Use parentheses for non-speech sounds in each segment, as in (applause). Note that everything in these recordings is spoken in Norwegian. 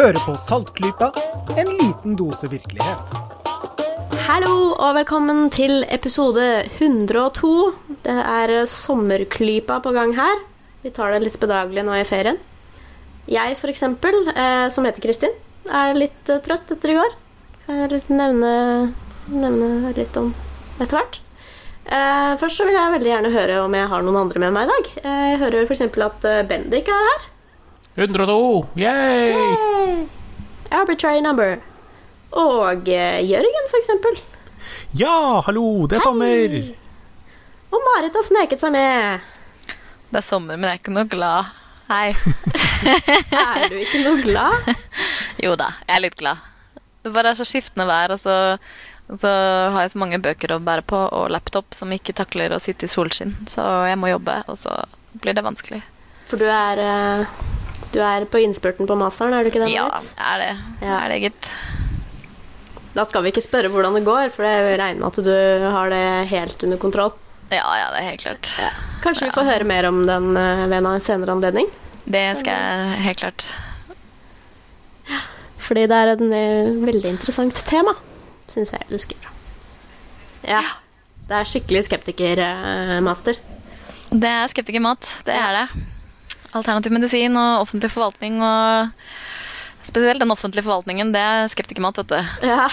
Hører på Saltklypa, en liten dose virkelighet. Hallo og velkommen til episode 102. Det er sommerklypa på gang her. Vi tar det litt bedagelig nå i ferien. Jeg for eksempel, eh, som heter Kristin, er litt eh, trøtt etter i går. Kan jeg litt nevne, nevne litt om etter hvert. Eh, først så vil jeg veldig gjerne høre om jeg har noen andre med meg i dag. Jeg hører f.eks. at Bendik er her. 102! Yay! Yay! Arbitrary number. Og uh, Jørgen, for eksempel. Ja, hallo, det er sommer! Og Marit har sneket seg med. Det er sommer, men jeg er ikke noe glad. Hei. (laughs) Er du ikke noe glad? (laughs) Jo da, jeg er litt glad. Det bare er så skiftende vær, og så, og så har jeg så mange bøker å bære på, og laptop som ikke takler å sitte i solskinn. Så jeg må jobbe, og så blir det vanskelig. For du er, eh, du er på innspurten på masteren, er du ikke det? Ja, er det. Ja. er det, gitt. Da skal vi ikke spørre hvordan det går, for jeg regner med at du har det helt under kontroll. Ja, ja, det er helt klart. Kanskje vi får høre mer om den eh, ved en senere anledning? Det skal jeg helt klart. Fordi det er et veldig interessant tema, syns jeg du skriver. Ja. Det er skikkelig skeptikermaster. Det er skeptikermat. Det er det. Alternativ medisin og offentlig forvaltning og Spesielt den offentlige forvaltningen, det er skeptikermat, vet du. Ja.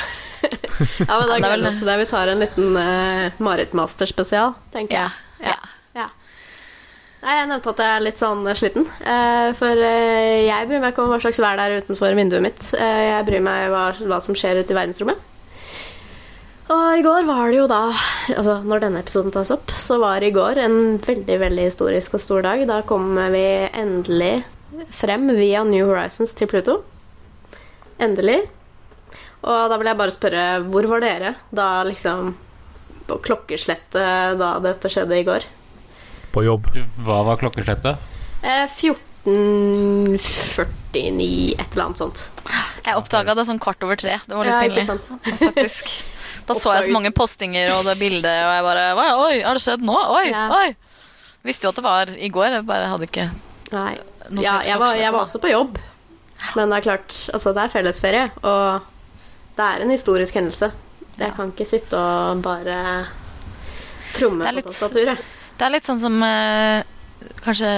(laughs) ja, men da Det er vel- gleder vi oss til det. Vi tar en liten uh, Marit-master spesial, tenker Ja, jeg. Ja. Nei, jeg nevnte at jeg er litt sånn sliten. eh, for eh, jeg bryr meg ikke om hva slags vær det er utenfor vinduet mitt. Eh, jeg bryr meg hva, hva som skjer ute i verdensrommet. Og i går var det jo da Altså, når denne episoden tas opp, så var i går en veldig, veldig historisk og stor dag. Da kommer vi endelig frem via New Horizons til Pluto. Endelig. Og da vil jeg bare spørre, hvor var dere da liksom På klokkeslettet da dette skjedde i går? På jobb. Hva var klokkeslettet? Eh, 14.49, et eller annet sånt. Jeg oppdaga det sånn kvart over tre. Det var litt Ja, ikke pinlig. sant? (laughs) faktisk. Da så jeg så mange postinger og det bildet, og jeg bare Oi, oi har det skjedd nå? Oi, Ja. oi! Visste jo at det var i går, jeg bare hadde ikke Nei. Ja, jeg var, jeg var også på jobb. Men det er klart, altså det er fellesferie, og det er en historisk hendelse. Jeg kan ikke sitte og bare tromme på tastaturet. Det er litt sånn som eh, Kanskje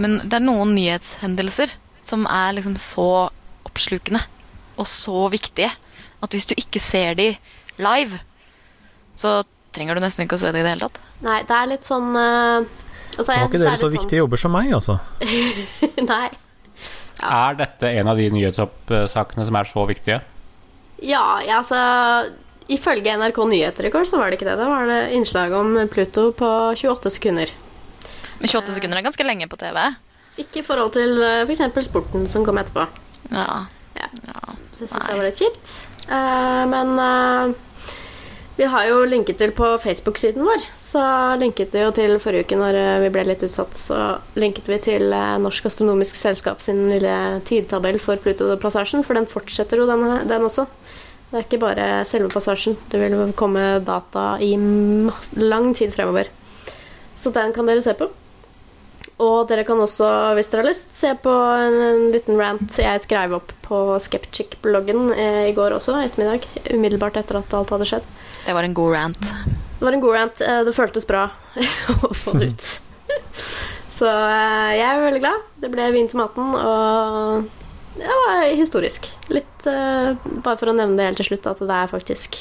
Men det er noen nyhetshendelser som er liksom så oppslukende og så viktige at hvis du ikke ser de live, så trenger du nesten ikke å se det i det hele tatt. Nei, det er litt sånn uh, altså, Har ikke dere så litt viktige jobber som meg, altså? (laughs) Nei. nei. Er dette en av de nyhetsoppsakene som er så viktige? Ja, ja, altså Ifølge NRK Nyheter i går så var det ikke det. Da var det innslag om Pluto på 28 sekunder. Men 28 sekunder er ganske lenge på TV. Ikke i forhold til f.eks. sporten som kom etterpå. Ja. Ja. ja. Så jeg syns det var litt kjipt. Eh, men eh, vi har jo linket til på Facebook-siden vår. Så linket vi jo til forrige uke når eh, vi ble litt utsatt. Så linket vi til eh, Norsk Astronomisk Selskap sin lille tidtabell for Pluto-passasjen. For den fortsetter jo, den, den også. Det er ikke bare selve passasjen. Det vil komme data i lang tid fremover. Så den kan dere se på. Og dere kan også, hvis dere har lyst, se på en, en liten rant jeg skrev opp på Skeptic-bloggen eh, i går også, ettermiddag. Umiddelbart etter at alt hadde skjedd. Det var en god rant. Det var en god rant. eh, Det føltes bra (laughs) å få det ut. (laughs) Så eh, jeg er veldig glad. Det ble vin til maten, og det var historisk. Litt eh, Bare for å nevne det helt til slutt, at det er faktisk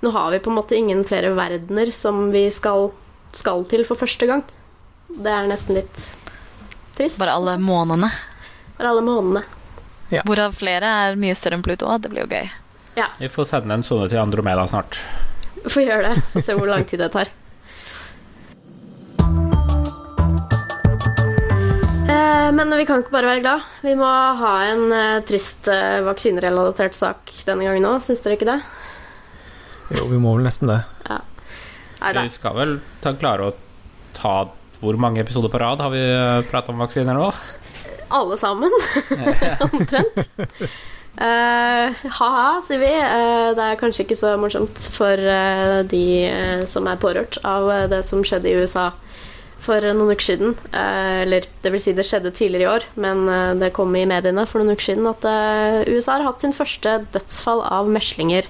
Nå har vi på en måte ingen flere verdener som vi skal, skal til for første gang. Det er nesten litt trist. Bare alle månedene. Bare alle månedene. Hvorav flere er mye større enn Pluto. Det blir jo gøy. Vi får sende en sone til Andromeda snart. Får gjøre det. Få se hvor lang tid det tar. (laughs) Eh, Men vi kan ikke bare være glad. Vi må ha en eh, trist eh, vaksinerelatert sak denne gangen òg, syns dere ikke det? Jo, vi må vel nesten det. Nei da. Vi skal vel ta, klare å ta Hvor mange episoder på rad har vi prata om vaksiner nå? Alle sammen, (laughs) (laughs) omtrent. Eh, Ha-ha, sier vi. Uh, det er kanskje ikke så morsomt for uh, de som er pårørt av det som skjedde i USA for noen uker siden. Eller det vil si det skjedde tidligere i år, men det kom i mediene for noen uker siden at USA har hatt sin første dødsfall av meslinger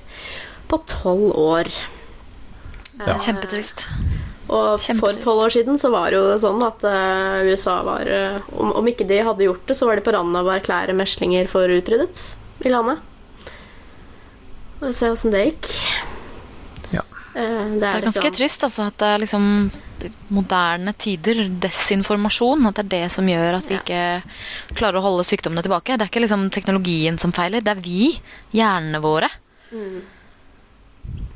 på tolv år. Ja. Kjempetrist. og for tolv år siden så var det jo sånn at USA var om, om ikke de hadde gjort det, så var de på randen av å erklære meslinger for utryddet i landet. Og se åssen det gikk. Ja. Eh, det Det er er ganske liksom trist altså, at det er liksom moderne tider, desinformasjon, at det er det som gjør at vi Ja. ikke klarer å holde sykdommene tilbake. Det er ikke liksom teknologien som feiler, det er vi, hjernene våre.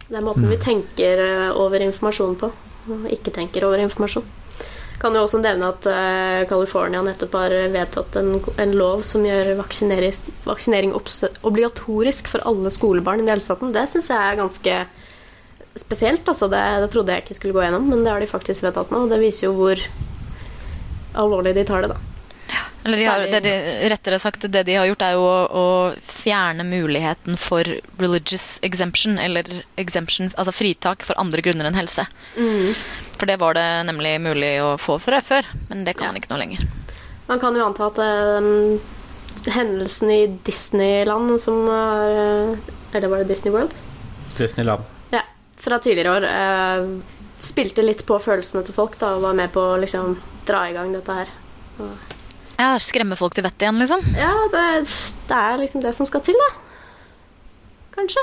Det er måten vi tenker eh, over informasjon på, og ikke tenker over informasjon. Kan jo også nevne at eh, California nettopp har vedtatt en, en lov som gjør vaksinering obligatorisk for alle skolebarn i delstaten. Det syns jeg er ganske spesielt. Altså det, det trodde jeg ikke skulle gå gjennom, men det har de faktisk vedtatt nå. Og det viser jo hvor alvorlig de tar det, da. Eller de har, det de, rettere sagt, det de har gjort, er jo å, å fjerne muligheten for religious exemption, eller exemption, altså fritak for andre grunner enn helse. For det var det nemlig mulig å få fra før, men det kan Ja. man ikke nå lenger. Man kan jo anta at um, hendelsen i Disneyland som var eh, Eller var det Disney World? Disneyland. Ja, fra tidligere år. Uh, spilte litt på følelsene til folk da, og var med på å liksom, dra i gang dette her. Ja, Skremme folk til vettet igjen, liksom. Ja, det, det er liksom det som skal til, da. Kanskje.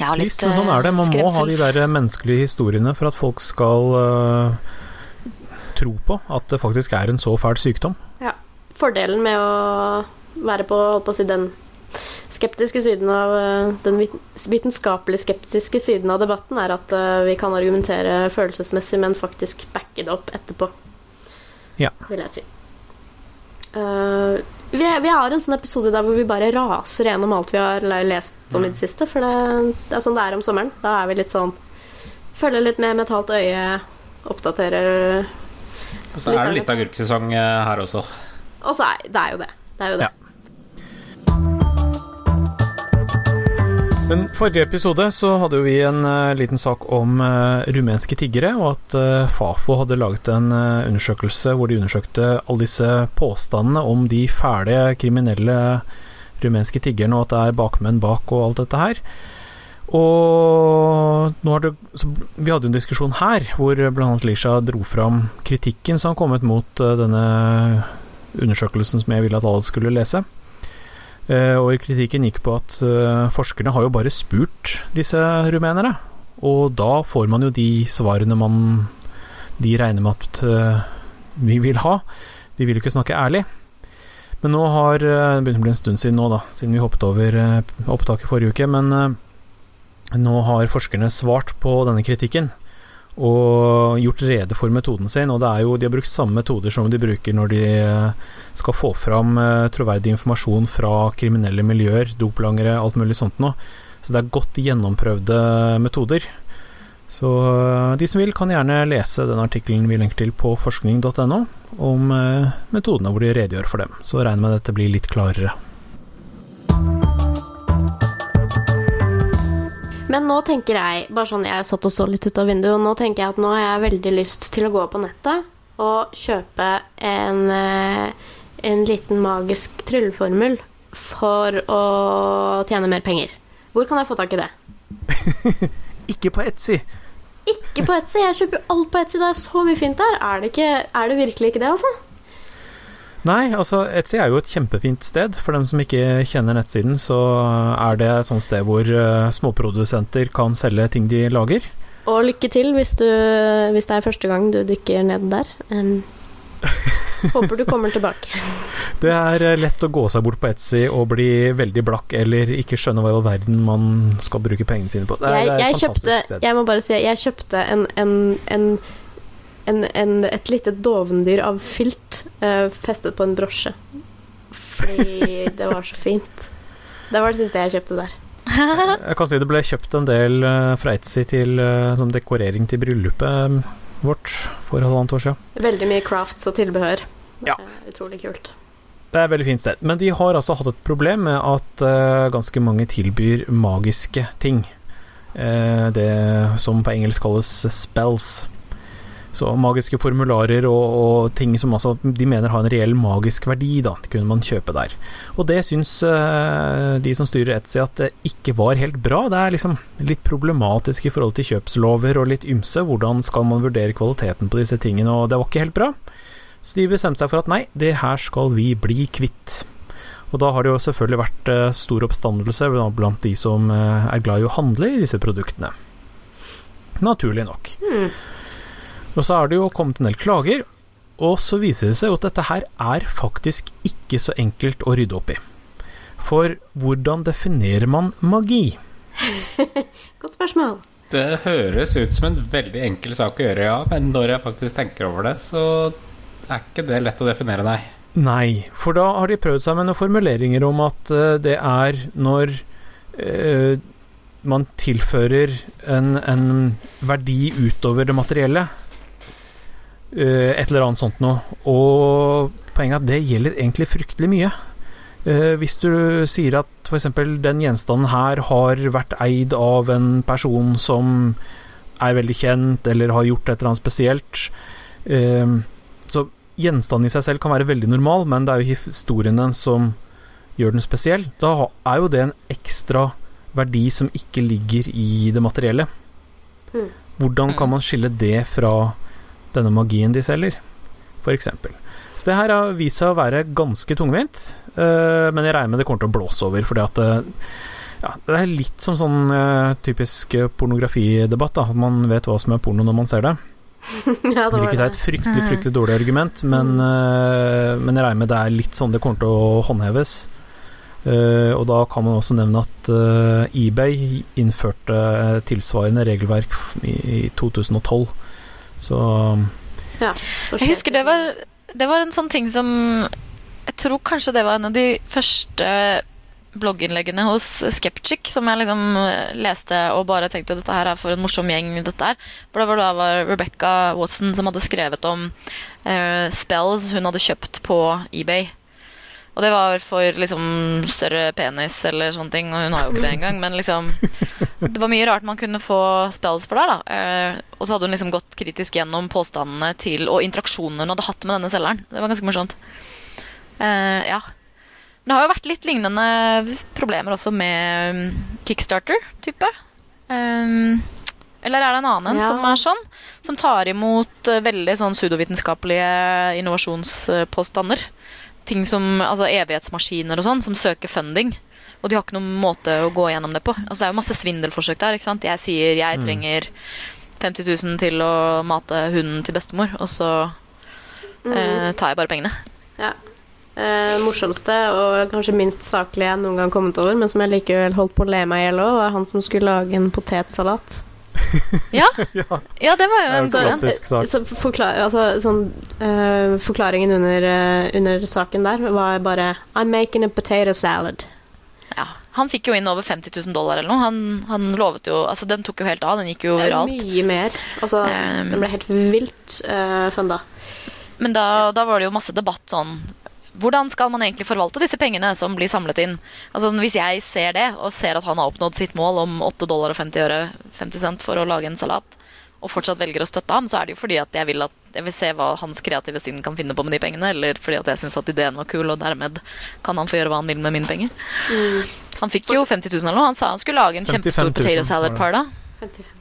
Ja, Trist, men sånn er det. Man må ha de der menneskelige historiene for at folk skal uh, tro på at det faktisk er en så fæl sykdom. Ja. Fordelen med å være på, holdt på å si, den skeptiske siden av eh, Den vitenskapelig skeptiske siden av debatten er at eh, vi kan argumentere følelsesmessig, men faktisk backe det opp etterpå. Ja. Vil jeg si. Eh, vi, vi har en sånn episode der hvor vi bare raser gjennom alt vi har lest om i det siste. For det, det er sånn det er om sommeren. Da er vi litt sånn Følger litt med med et halvt øye, oppdaterer Og så er det litt agurksesong eh, her også. Og så er det er jo det. Det er jo det. Ja. Men forrige episode så hadde jo vi en uh, liten sak om uh, rumenske tiggere, og at uh, Fafo hadde laget en undersøkelse hvor de undersøkte alle disse påstandene om de fæle, kriminelle rumenske tiggerne, og at det er bakmenn bak og alt dette her. Og nå har det, vi hadde jo en diskusjon her hvor bl.a. Lisha dro fram kritikken som har kommet mot denne undersøkelsen som jeg ville at alle skulle lese. Eh, og kritikken gikk på at eh, forskerne har jo bare spurt disse rumenere. Og da får man jo de svarene man de regner med at eh, vi vil ha. De vil jo ikke snakke ærlig. Men nå har Det begynner å bli en stund siden nå, da, siden vi hoppet over opptaket forrige uke. Men nå har forskerne svart på denne kritikken og gjort rede for metoden sin. Og det er jo, de har brukt samme metoder som de bruker når de eh, skal få fram eh, troverdig informasjon fra kriminelle miljøer, doplangere, alt mulig sånt noe. Så det er godt gjennomprøvde metoder. Så eh, de som vil, kan gjerne lese den artikkelen vi lenker til på forskning.no om metodene hvor de redegjør for dem. Så regner med dette blir litt klarere. Men nå tenker jeg, bare sånn jeg satt og så litt ut av vinduet, og nå tenker jeg at nå har jeg veldig lyst til å gå på nettet og kjøpe en, eh, en liten magisk trylleformel for å tjene mer penger. Hvor kan jeg få tak i det? (laughs) Ikke på Etsy! Ikke på Etsy. Jeg kjøper jo alt på Etsy. Det er så mye fint der. Er det, ikke, er det virkelig ikke det, altså? Nei, altså Etsy er jo et kjempefint sted. For dem som ikke kjenner nettsiden, så er det et sånt sted hvor uh, småprodusenter kan selge ting de lager. Og lykke til hvis, du, hvis det er første gang du dykker ned der. Um, (laughs) håper du kommer tilbake. Det er eh, lett å gå seg bort på Etsy og bli veldig blakk eller ikke skjønne hva i all verden man skal bruke pengene sine på. Det er, jeg, det er et fantastisk kjøpte sted. Jeg må bare si jeg kjøpte en, en, en, en, en et lite dovendyr av fylt uh, festet på en brosje. Fordi det var så fint. Det var det siste jeg kjøpte der. Jeg kan si det ble kjøpt en del eh, fra Etsy til, eh, som dekorering til bryllupet eh, vårt for halvannet år siden. Veldig mye crafts og tilbehør. Ja. Eh, Utrolig kult. Det er et veldig fint sted. Men de har altså hatt et problem med at uh, ganske mange tilbyr magiske ting. Uh, det som på engelsk kalles spells. Så magiske formularer og, og ting som altså, de mener har en reell magisk verdi, da, kunne man kjøpe der. Og det syns uh, de som styrer Etsy at det ikke var helt bra. Det er liksom litt problematisk i forhold til kjøpslover og litt ymse. Hvordan skal man vurdere kvaliteten på disse tingene, og det var ikke helt bra. Så de bestemte seg for at nei, det her skal vi bli kvitt. Og da har det jo selvfølgelig vært eh, stor oppstandelse blant de som eh, er glad i å handle i disse produktene. Naturlig nok. Hmm. Og så har det jo kommet en del klager, og så viser det seg jo at dette her er faktisk ikke så enkelt å rydde opp i. For hvordan definerer man magi? (laughs) Godt spørsmål. Det høres ut som en veldig enkel sak å gjøre, ja. Men når jeg faktisk tenker over det, så er ikke det lett å definere, nei. Nei, for da har de prøvd seg med noen formuleringer om at eh, det er når eh, man tilfører en, en verdi utover det materielle. Eh, et eller annet sånt noe. Og poenget er at det gjelder egentlig fryktelig mye. Eh, hvis du sier at f.eks. den gjenstanden her har vært eid av en person som er veldig kjent, eller har gjort et eller annet spesielt eh, Så gjenstanden i seg selv kan være veldig normal, men det er jo historien den som gjør den spesiell. Da er jo det en ekstra verdi som ikke ligger i det materielle. Mm. Hvordan kan man skille det fra denne magien de selger, f.eks.? Så det her har vist seg å være ganske tungvint, uh, men jeg regner med det kommer til å blåse over, fordi at uh, ja, det er litt som sånn uh, typisk pornografidebatt, da. At man vet hva som er porno når man ser det. (laughs) ja, det Hvilket ta et fryktelig fryktelig dårlig argument, men, uh, men jeg regner med det er litt sånn det kommer til å håndheves. Uh, og da kan man også nevne at uh, eBay innførte tilsvarende regelverk i, i 2012. Så Ja, Jeg husker det var, det var en sånn ting som Jeg tror kanskje det var en av de første blogginnleggene hos Skeptic som jeg liksom eh, leste og bare tenkte dette her er for en morsom gjeng. dette her. For det var da var Rebecca Watson som hadde skrevet om eh, spells hun hadde kjøpt på eBay. Og det var for liksom større penis eller sånne ting, og hun har jo ikke det engang. Men liksom Det var mye rart man kunne få spells for der, da. Eh, og så hadde hun liksom gått kritisk gjennom påstandene til og interaksjonene hun hadde hatt med denne selgeren. Det var ganske morsomt. Eh, ja. Det har jo vært litt lignende problemer også med mm, Kickstarter-type. Um, eller er det en annen Ja. som er sånn? Som tar imot eh, veldig sånn pseudovitenskapelige innovasjonspåstander. Ting som altså evighetsmaskiner og sånn, som søker funding. Og de har ikke noen måte å gå gjennom det på. Altså Det er jo masse svindelforsøk der. ikke sant? Jeg sier jeg Mm. trenger 50 000 til å mate hunden til bestemor, og så eh, tar jeg bare pengene. Ja. Eh, morsomste og kanskje minst saklige jeg noen gang kommet over, men som jeg likevel holdt på å le meg i hjel av, var han som skulle lage en potetsalat. Ja, (laughs) ja, ja det var jo en en. klassisk sak. Så forklar, altså, sånn, uh, forklaringen under, uh, under saken der var bare I'm making a potato salad. Ja. Han fikk jo inn over 50 000 dollar eller noe. Han, han lovet jo Altså, den tok jo helt av. Den gikk jo er. Mye mer. Altså, Um, den ble helt vilt uh, funda. Men da, da var det jo masse debatt sånn Hvordan skal man egentlig forvalte disse pengene som blir samlet inn? Altså Hvis jeg ser det, og ser at han har oppnådd sitt mål om 8 dollar og 50 øre 50 cent for å lage en salat, og fortsatt velger å støtte ham, så er det jo fordi at jeg vil, at, jeg vil se hva hans kreative sinn kan finne på med de pengene, eller fordi at jeg syns at ideen var kul, og dermed kan han få gjøre hva han vil med mine penger. Han fikk jo 50 000 eller noe. Han sa han skulle lage en 55 000 kjempestor potato salad par da. 55 000.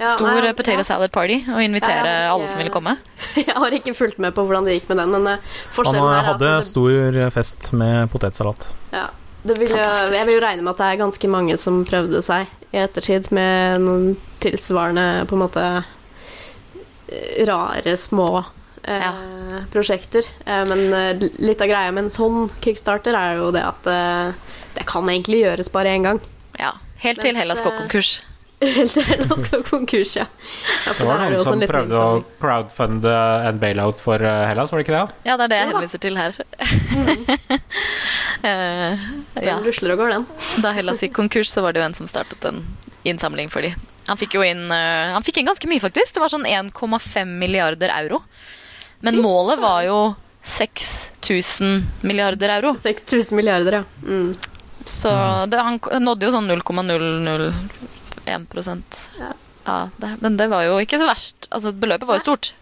Ja, Stor nei, eh, altså, potato salad party, og invitere Ja, ja, alle som ville komme. (laughs) Jeg har ikke fulgt med på hvordan det gikk med den, men Han forskjellen er hadde det, stor fest med potetsalat. ja, det vil, jo- Jeg vil jo regne med at det er ganske mange som prøvde seg i ettertid med noen tilsvarende på en måte eh, rare, små eh, prosjekter. Eh, men eh, litt av greia med en sånn kickstarter er jo det at eh, det kan egentlig gjøres bare én gang. Ja, Helt til Hellas eh, går konkurs. Helt til Hellas skal konkurs, ja. ja Det var noen som prøvde å crowdfunde en bailout for eh, Hellas, var det ikke det? Ja, det er det jeg ja, henviser til her. (laughs) Eh, Den ja. rusler og går, den. Da Hellas gikk konkurs, så var det jo en som startet en innsamling for dem. Han fikk jo inn, uh, han fikk inn ganske mye, faktisk. Det var sånn 1,5 milliarder euro. Men Fy målet var jo 6000 milliarder euro. 6000 milliarder, ja. Mm. Så det, han nådde jo sånn 0,001 Ja. Ja, det, men det var jo ikke så verst. Altså, beløpet var jo stort.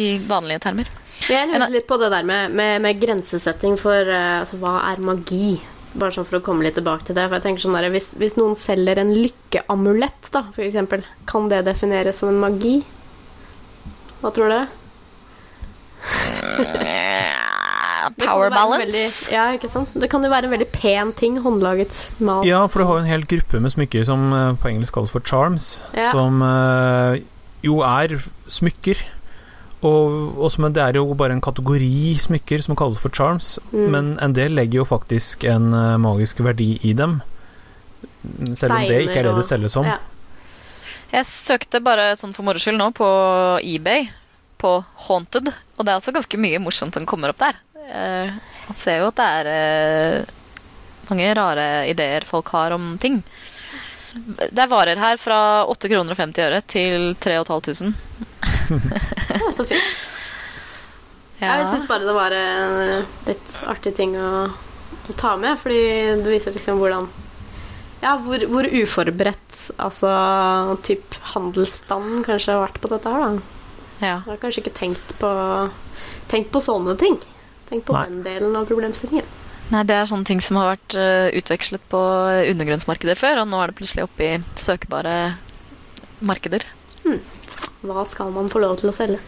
I vanlige termer. Jeg lurer litt på det der med, med, med grensesetting for eh, altså, hva er magi? Bare sånn for å komme litt tilbake til det. For jeg tenker sånn der, hvis, hvis noen selger en lykkeamulett, da, for eksempel, kan det defineres som en magi? Hva tror dere? Power balance. Veldig, ja, ikke sant? Det kan jo være en veldig pen ting, håndlaget mat. Ja, for du har jo en hel gruppe med smykker som eh, på engelsk kalles for charms, Ja. som eh, jo er smykker. Og, og som, det er jo bare en kategori smykker som kalles for charms, Mm. men en del legger jo faktisk en eh, magisk verdi i dem. Selv om det ikke er det det selges som. Ja. Jeg søkte bare sånn for moro skyld nå på eBay på Haunted, og det er altså ganske mye morsomt som kommer opp der. Eh, man ser jo at det er uh, mange rare ideer folk har om ting. Det er varer her fra 8 kroner og 50 øre til 3500. ja, (laughs) så fint. Ja. Jeg syns bare det var en litt artig ting å, å ta med, fordi du viser liksom hvordan Ja, hvor, hvor uforberedt altså typ handelsstanden kanskje har vært på dette her, da. ja. Jeg har kanskje ikke tenkt på Tenkt på sånne ting. Tenkt på Nei. den delen av problemstillingen. Nei, det er sånne ting som har vært eh, utvekslet på undergrunnsmarkeder før, og nå er det plutselig oppe i søkbare markeder. Hva skal man få lov til å selge?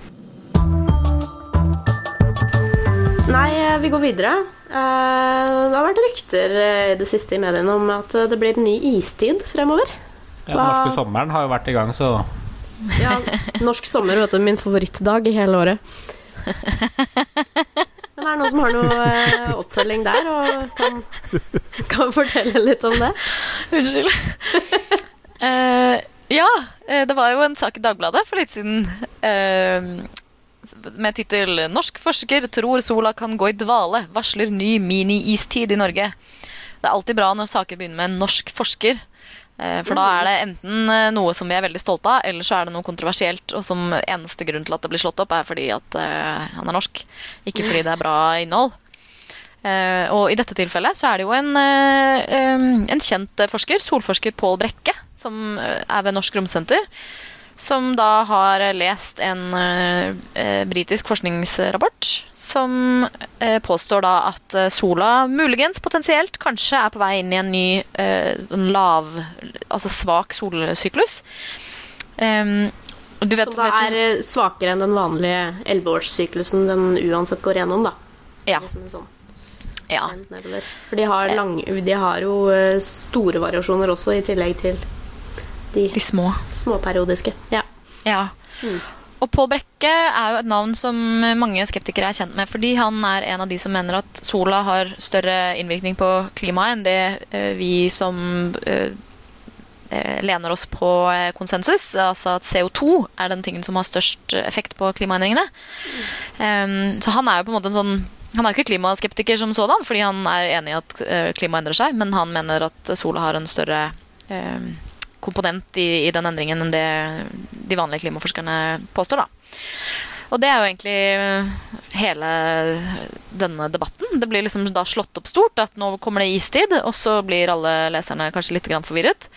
Nei, eh, vi går videre. Eh, Det har vært rykter i det siste i mediene om at det blir en ny istid fremover. Ja, den norske sommeren har jo vært i gang, så Ja, norsk sommer, vet du, min favorittdag i hele året. (laughs) Men er det noen som har noe eh, oppfølging der, og kan, kan fortelle litt om det? Unnskyld. uh, (laughs) ja, eh, det var jo en sak i Dagbladet for litt siden Uh, med tittel 'Norsk forsker tror sola kan gå i dvale. Varsler ny mini-istid i Norge'. Det er alltid bra når saker begynner med en 'norsk forsker'. Eh, For da er det enten eh, noe som vi er veldig stolte av, eller så er det noe kontroversielt. Og som eneste grunn til at det blir slått opp, er fordi at eh, han er norsk. Ikke fordi det er bra innhold. Og i dette tilfellet så er det jo en, en kjent forsker, solforsker Pål Brekke, som er ved Norsk Romsenter, som da har lest en eh, eh, britisk forskningsrapport som eh, påstår da at eh, sola muligens, potensielt, kanskje er på vei inn i en ny eh, lav, altså svak solsyklus. Um, du vet, Som da er du- eh, svakere enn den vanlige elleveårssyklusen den uansett går gjennom, da. ja, Liksom sånn ja. For de har, lang, de har jo store variasjoner også, i tillegg til de De små. småperiodiske. Ja. Ja. Mm. Og Pål Brekke er jo et navn som mange skeptikere er kjent med, fordi han er en av de som mener at sola har større innvirkning på klimaet enn det eh, vi som eh, eh, lener oss på konsensus, altså at CO2 er den tingen som har størst effekt på klimaendringene. Um, så han er jo på en måte en sånn han er ikke klimaskeptiker som sådan, fordi han er enig i at klimaet endrer seg, men han mener at sola har en større eh, komponent i, i den endringen enn det de vanlige klimaforskerne påstår. Da. Og det er jo egentlig eh, hele denne debatten. Det blir liksom da slått opp stort at nå kommer det istid, og så blir alle leserne kanskje litt grann forvirret.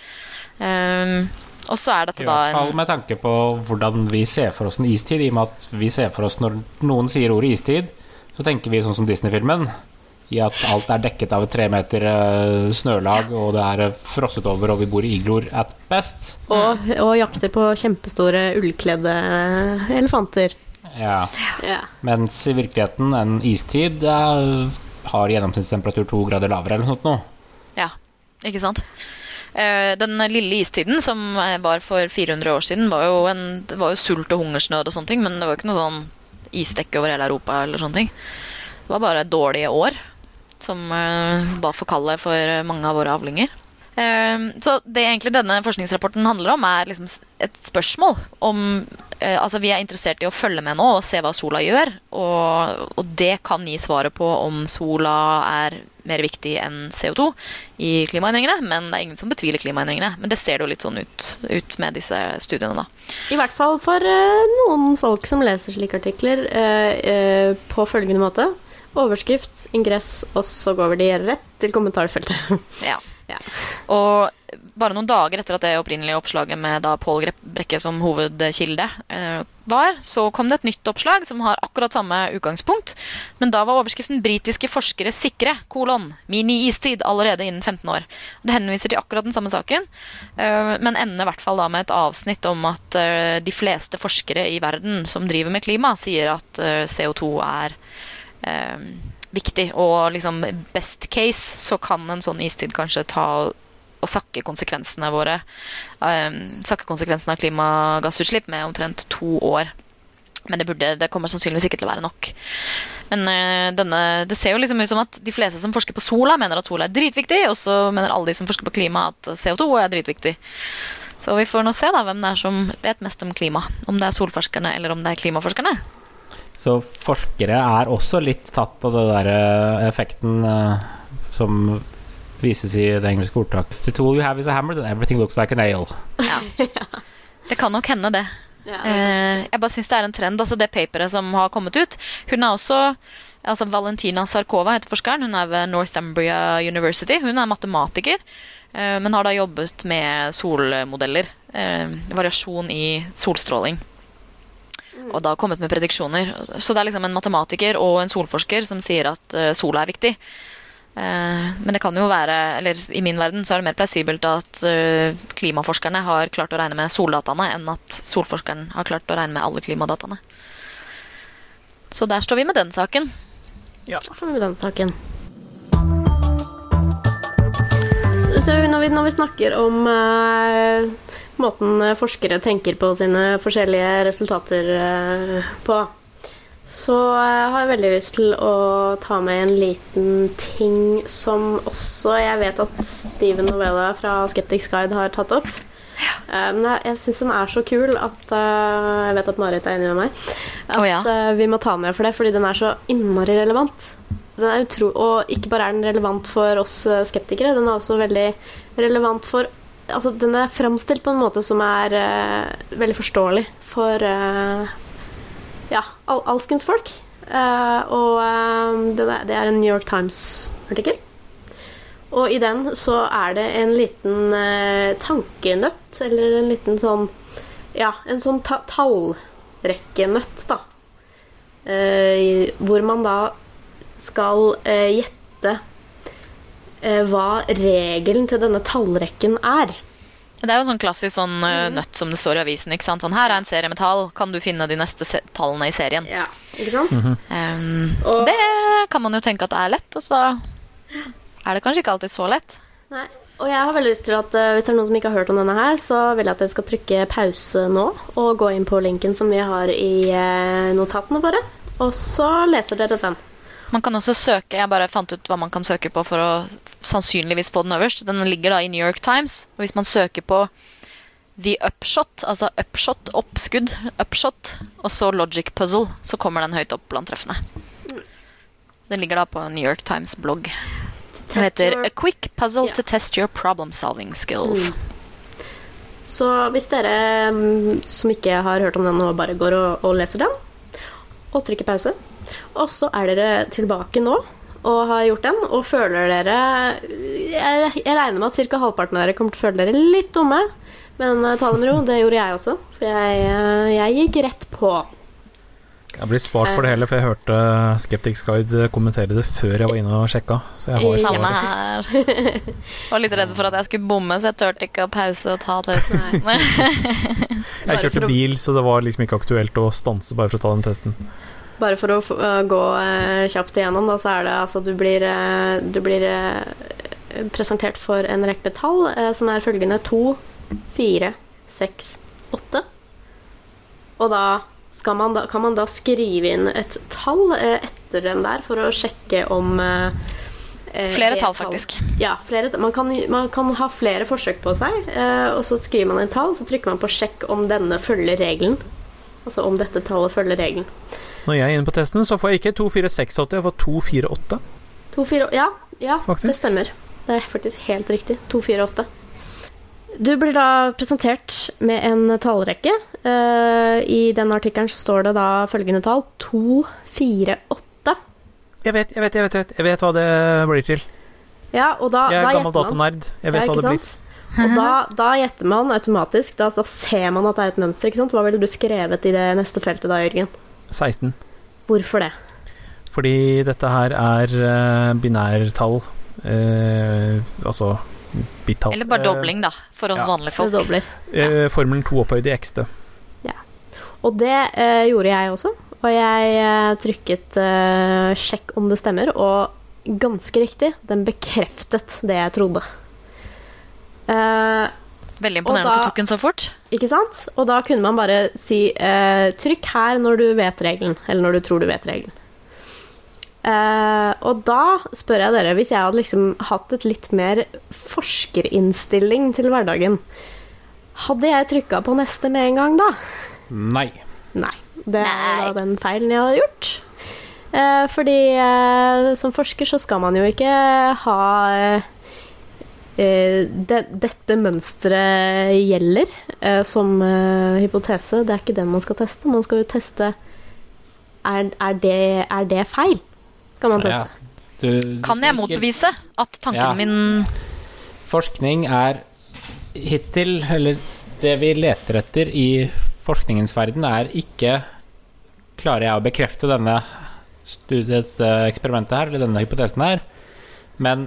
Um, og så er i dette da hvert fall en med tanke på hvordan vi ser for oss en istid, i og med at vi ser for oss når noen sier ordet istid, så tenker vi sånn som Disney-filmen. I at alt er dekket av et tre meter eh, snølag, og det er eh, frosset over, og vi bor i igloer at best. Og, og jakter på kjempestore ullkledde elefanter. Ja. Ja. Mens i virkeligheten, en istid eh, har gjennomsnittstemperatur to grader lavere eller noe sånt nå. Ja, ikke sant? Eh, Den lille istiden som eh, var for 400 år siden, var jo, en, det var jo sult og hungersnød og sånne ting, men det var jo ikke noe sånn isdekke over hele Europa eller sånne ting. Det var bare dårlige år som da var for kalde for eh, mange av våre avlinger. Eh, Så det egentlig denne forskningsrapporten handler om, er liksom et spørsmål om eh, Altså, vi er interessert i å følge med nå og se hva sola gjør, og, og det kan gi svaret på om sola er mer viktig enn CO2 i klimaendringene, men det er ingen som betviler klimaendringene. Men det ser det jo litt sånn ut, ut med disse studiene, da. I hvert fall for eh, noen folk som leser slike artikler eh, eh, på følgende måte. Overskrift, ingress, og så går de rett til kommentarfeltet. Ja. (laughs) Ja. Og bare noen dager etter at det opprinnelige oppslaget med da Pål Brekke som hovedkilde eh, var, så kom det et nytt oppslag som har akkurat samme utgangspunkt. Men da var overskriften 'Britiske forskere sikre', kolon, mini-istid allerede innen 15 år. Det henviser til akkurat den samme saken, eh, men ender i hvert fall da med et avsnitt om at eh, de fleste forskere i verden som driver med klima, sier at eh, CO2 er eh, viktig. Og liksom best case så kan en sånn istid kanskje ta og, sakke konsekvensene våre eh, Sakke konsekvensene av klimagassutslipp med omtrent to år. Men det, burde, det kommer sannsynligvis ikke til å være nok. Men eh, denne, det ser jo liksom ut som at de fleste som forsker på sola, mener at sola er dritviktig, og så mener alle de som forsker på klima, at CO2 er dritviktig. Så vi får nå se da hvem det er som vet mest om klima. Om det er solforskerne eller om det er klimaforskerne. Så forskere er også litt tatt av det der eh, effekten uh, som vises i det engelske ordtaket. The tool you have is a hammer, then everything looks like a nail. (laughs) Det kan nok hende, det. Ja, Eh, jeg bare syns det er en trend. altså Det paperet som har kommet ut Hun er også altså Valentina Sarkova heter forskeren. Hun er ved Northumbria University. Hun er matematiker, uh, men har da jobbet med solmodeller. Variasjon i solstråling. Og da kommet med prediksjoner. Så det er liksom en matematiker og en solforsker som sier at eh, sola er viktig. Eh, men det kan jo være, eller i min verden så er det mer plausibelt at eh, klimaforskerne har klart å regne med soldataene, enn at solforskeren har klart å regne med alle klimadataene. Så der står vi med den saken. Så får vi den saken. Når, vi, når vi snakker om uh, måten forskere tenker på sine forskjellige resultater uh, på, så uh, har jeg veldig lyst til å ta med en liten ting som også jeg vet at Steven Novella fra Skeptics Guide har tatt opp. Men jeg, jeg syns den er så kul at Jeg vet at Marit er enig med meg. At oh, ja. vi må ta den med for det, fordi den er så innmari relevant. Den er utro og ikke bare er den relevant for oss eh, skeptikere, den er også veldig relevant for Altså, den er framstilt på en måte som er uh, veldig forståelig for uh, ja, al alskens folk. Uh, og det, er, det er en New York Times-artikkel. Og i den så er det en liten tankenøtt, eller en liten sånn Ja, en sånn ta tallrekkenøtt, da. Hvor man da skal eh, gjette eh, hva regelen til denne tallrekken er. Det er jo sånn klassisk sånn uh, nøtt som det står i avisen. ikke sant? Sånn, Her er en serie med tall, kan du finne de neste se tallene i serien? Ja, ikke sant? Um, Og- det kan man jo tenke at det er lett, og så er det kanskje ikke alltid så lett. Nei. Og jeg har veldig lyst til at uh, hvis det er noen som ikke har hørt om denne her, så vil jeg at dere skal trykke pause nå og gå inn på linken som vi har i uh, notatene våre. Og så leser dere den. Man kan også søke, jeg bare fant ut hva man kan søke på for å sannsynligvis få den øverst. Den ligger da i New York Times. Og hvis man søker på The Upshot, altså upshot, oppskudd, upshot, og så Logic Puzzle, så kommer den høyt opp blant treffene. Den ligger da på New York Times blogg. Den heter A Quick Puzzle yeah. to Test Your Problem Solving Skills. Så hvis dere mm, som ikke har hørt om den nå, bare går og, og leser den, og trykker pause, og så er dere tilbake nå og har gjort den, og føler dere Jeg, jeg regner med at ca. halvparten av dere kommer til å føle dere litt dumme, men eh, ta det med ro. Det gjorde jeg også, for jeg, eh, jeg gikk rett på. Jeg blir spart for det hele, for jeg hørte Skeptics Guide kommentere det før jeg var inne og sjekka. Så jeg har Samme svaret. her. (laughs) Jeg var litt redd for at jeg skulle bomme, så jeg turte ikke å pause og ta testen. (laughs) Jeg kjørte bil, så det var liksom ikke aktuelt å stanse bare for å ta den testen. Bare for å øh, gå øh, kjapt igjennom, da, så er det altså du blir, øh, du blir presentert for en rekke tall, som er følgende to, fire, seks, åtte. Og da, skal man da kan man da skrive inn et tall etter den der for å sjekke om Flere tall, faktisk. Ja, flere, man, kan, man kan ha flere forsøk på seg, eh, og så skriver man inn tall, så trykker man på sjekk om denne følger regelen. Altså om dette tallet følger regelen. Når jeg er inne på testen, så får jeg ikke 2468, jeg får 248. To, fire, ja, ja Faktisk. det stemmer. Det er faktisk helt riktig. 248. Du blir da presentert med en tallrekke. Uh, I den artikkelen så står det da følgende tall. 248. Jeg vet, jeg vet, jeg vet, jeg vet, hva det blir til. Ja, og da, Jeg da er gammel datanerd datonerd. Jeg vet Ja, hva det blir. sant? Og da, da gjetter man automatisk. Da, da ser man at det er et mønster. Hva ville du skrevet i det neste feltet da, Jørgen? 16. Hvorfor det? Fordi dette her er uh, binærtall. Uh, altså bittall. Eller bare dobling, da, for oss ja. vanlige folk. Eh, eh, formelen to opphøyd i ekste. Og det gjorde jeg også. Og jeg trykket 'sjekk om det stemmer', og ganske riktig, den bekreftet det jeg trodde. Eh, Veldig imponerende da, at du tok den så fort. ikke sant? Og da kunne man bare si eh, 'trykk her når du vet regelen', eller når du tror du vet regelen. Eh, og da spør jeg dere, hvis jeg hadde liksom hatt et litt mer forskerinnstilling til hverdagen, hadde jeg trykka på neste med en gang da? Nei. Nei. Det er da den feilen jeg hadde gjort. Eh, fordi eh, som forsker så skal man jo ikke ha eh, det, Dette mønsteret gjelder eh, som eh, hypotese. Det er ikke den man skal teste. Man skal jo teste Er, er, det, er det feil? Skal man teste. Ja. Du, du Kan jeg motbevise at tanken Ja. min Forskning er hittil, eller det vi leter etter i forskningens verden, er ikke Klarer jeg å bekrefte denne studiets eh, eksperimentet her, eller denne hypotesen her, men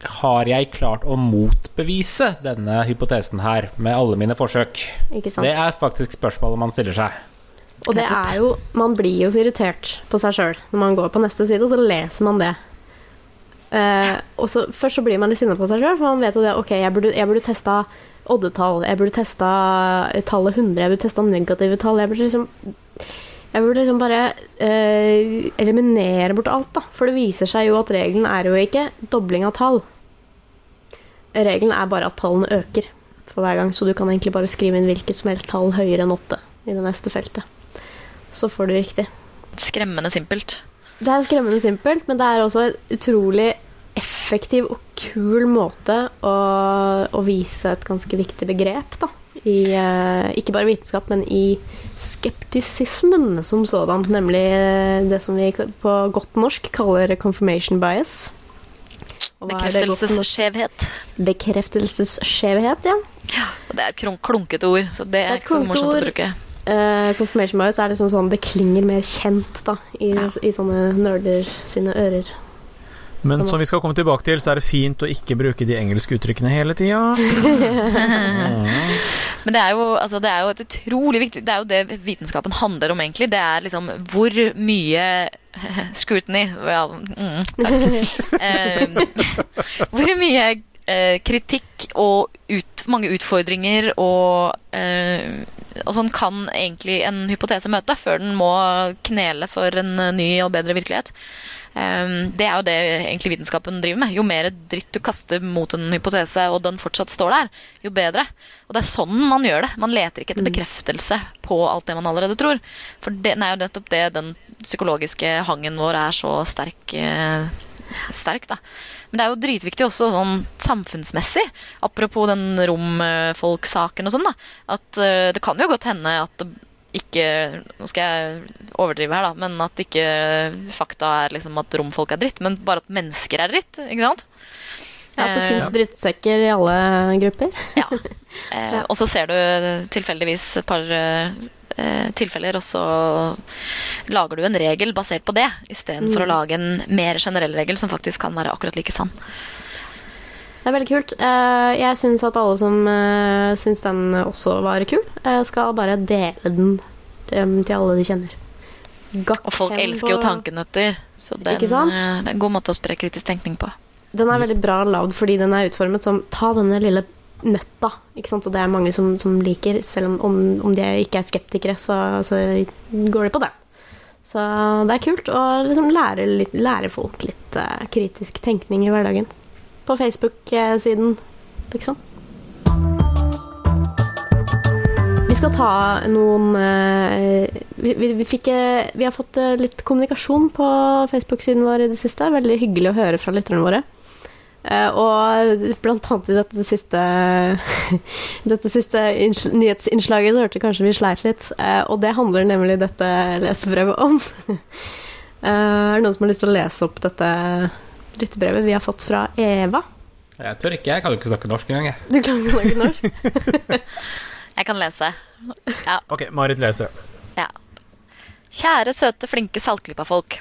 har jeg klart å motbevise denne hypotesen her med alle mine forsøk? Ikke sant? Det er faktisk spørsmålet man stiller seg. Og det er jo Man blir jo så irritert på seg sjøl når man går på neste side, og så leser man det. Uh, og så Først så blir man litt sinna på seg sjøl, for man vet jo det Ok, jeg burde, jeg burde testa oddetall, jeg burde testa tallet 100, jeg burde testa negative tall. Jeg burde liksom Jeg burde liksom bare eh, eliminere bort alt, da. For det viser seg jo at regelen er jo ikke dobling av tall. Regelen er bare at tallene øker for hver gang, så du kan egentlig bare skrive inn hvilket som helst tall høyere enn åtte i det neste feltet. Så får du riktig. Skremmende simpelt. Det er skremmende simpelt, men det er også en utrolig effektiv og kul måte å, å vise et ganske viktig begrep, da. I, eh, ikke bare vitenskap, men i skeptisismen som sådan. Nemlig eh, det som vi på godt norsk kaller confirmation bias. Det? Bekreftelsesskjevhet. Bekreftelsesskjevhet, ja. Og det er et klunkete ord, så det er er ikke så morsomt å bruke. Uh, confirmation bias er liksom sånn Det klinger mer kjent da i, Ja. i sånne nerder sine ører. Men Som som vi skal komme tilbake til, så er det fint å ikke bruke de engelske uttrykkene hele tida. (laughs) Men det er, jo, altså, det er jo et utrolig viktig Det er jo det vitenskapen handler om, egentlig. Det er liksom hvor mye (laughs) scrutiny well, mm. (laughs) Eh, hvor mye eh, kritikk og ut, mange utfordringer og, eh, og sånn kan egentlig en hypotese møte før den må knele for en ny og bedre virkelighet. Um, det er jo det egentlig vitenskapen driver med. Jo mer dritt du kaster mot en hypotese, og den fortsatt står der, jo bedre. Og det er sånn man gjør det. Man leter ikke etter bekreftelse på alt det man allerede tror. For det er jo nettopp det den psykologiske hangen vår er så sterk, eh, sterk da. Men det er jo dritviktig også sånn samfunnsmessig, apropos den romfolksaken og sånn, da. At eh, det kan jo godt hende at ikke Nå skal jeg overdrive her, da, men at ikke fakta er liksom at romfolk er dritt, men bare at mennesker er dritt. ikke sant? Ja, at det fins ja. drittsekker i alle grupper. Ja. (laughs) Eh, og så ser du tilfeldigvis et par eh, tilfeller, og så lager du en regel basert på det, istedenfor Mm. å lage en mer generell regel som faktisk kan være akkurat like sann. Det er veldig kult. Eh, Jeg syns at alle som uh, syns den også var kul, eh, skal bare dele den til, alle de kjenner. Gakk Og folk elsker jo tankenøtter, så den, eh, det er en god måte å spre kritisk tenkning på. Den er veldig bra lagd fordi den er utformet som ta denne lille nøtta. Ikke sant? Og det er mange som, som liker, selv om, om, om de ikke er skeptikere, så, så går de på den. Så det er kult å liksom lære, litt, lære folk litt eh, kritisk tenkning i hverdagen. På Facebook-siden, liksom. Vi skal ta noen eh, vi, vi, vi, fikk, eh, vi har fått eh, litt kommunikasjon på Facebook-siden vår i det siste. Veldig hyggelig å høre fra lytterne våre. Og blant annet i dette siste, (laughs) dette siste nyhetsinnslaget så hørte vi kanskje vi sleit litt. Og det handler nemlig dette lesebrevet om. (laughs) Er det noen som har lyst til å lese opp dette lyttebrevet vi har fått fra Eva. Jeg tør ikke, jeg kan jo ikke snakke norsk engang. Du kan ikke snakke norsk? (laughs) Jeg kan lese. Ok, Marit leser. Ja. Kjære, søte, flinke Saltklypa-folk.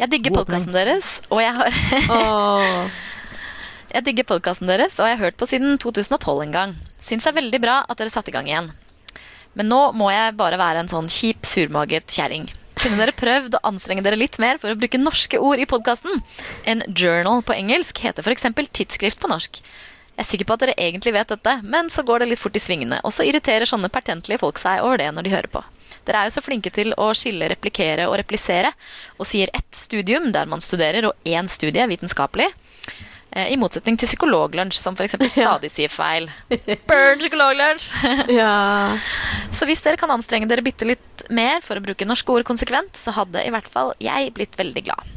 Jeg digger podkasten deres, og jeg har (laughs) Åh. Jeg digger podkasten deres, og jeg har hørt på siden 2012 en gang. Syns det er veldig bra at dere satte i gang igjen. Men nå må jeg bare være en sånn kjip, surmaget kjerring. Kunne dere prøvd å anstrenge dere litt mer for å bruke norske ord i podkasten? En journal på engelsk heter f.eks. tidsskrift på norsk. Jeg er sikker på at dere egentlig vet dette, men så går det litt fort i svingene, og så irriterer sånne pertentlige folk seg over det når de hører på. Dere er jo så flinke til å skille replikere og replisere, og sier ett studium der man studerer, og én studie vitenskapelig. Eh, I motsetning til psykologlunsj, som f.eks. (laughs) stadig sier feil. Burn psykologlunsj! (laughs) Ja. Så hvis dere kan anstrenge dere bitte litt mer for å bruke norske ord konsekvent, så hadde i hvert fall jeg blitt veldig glad.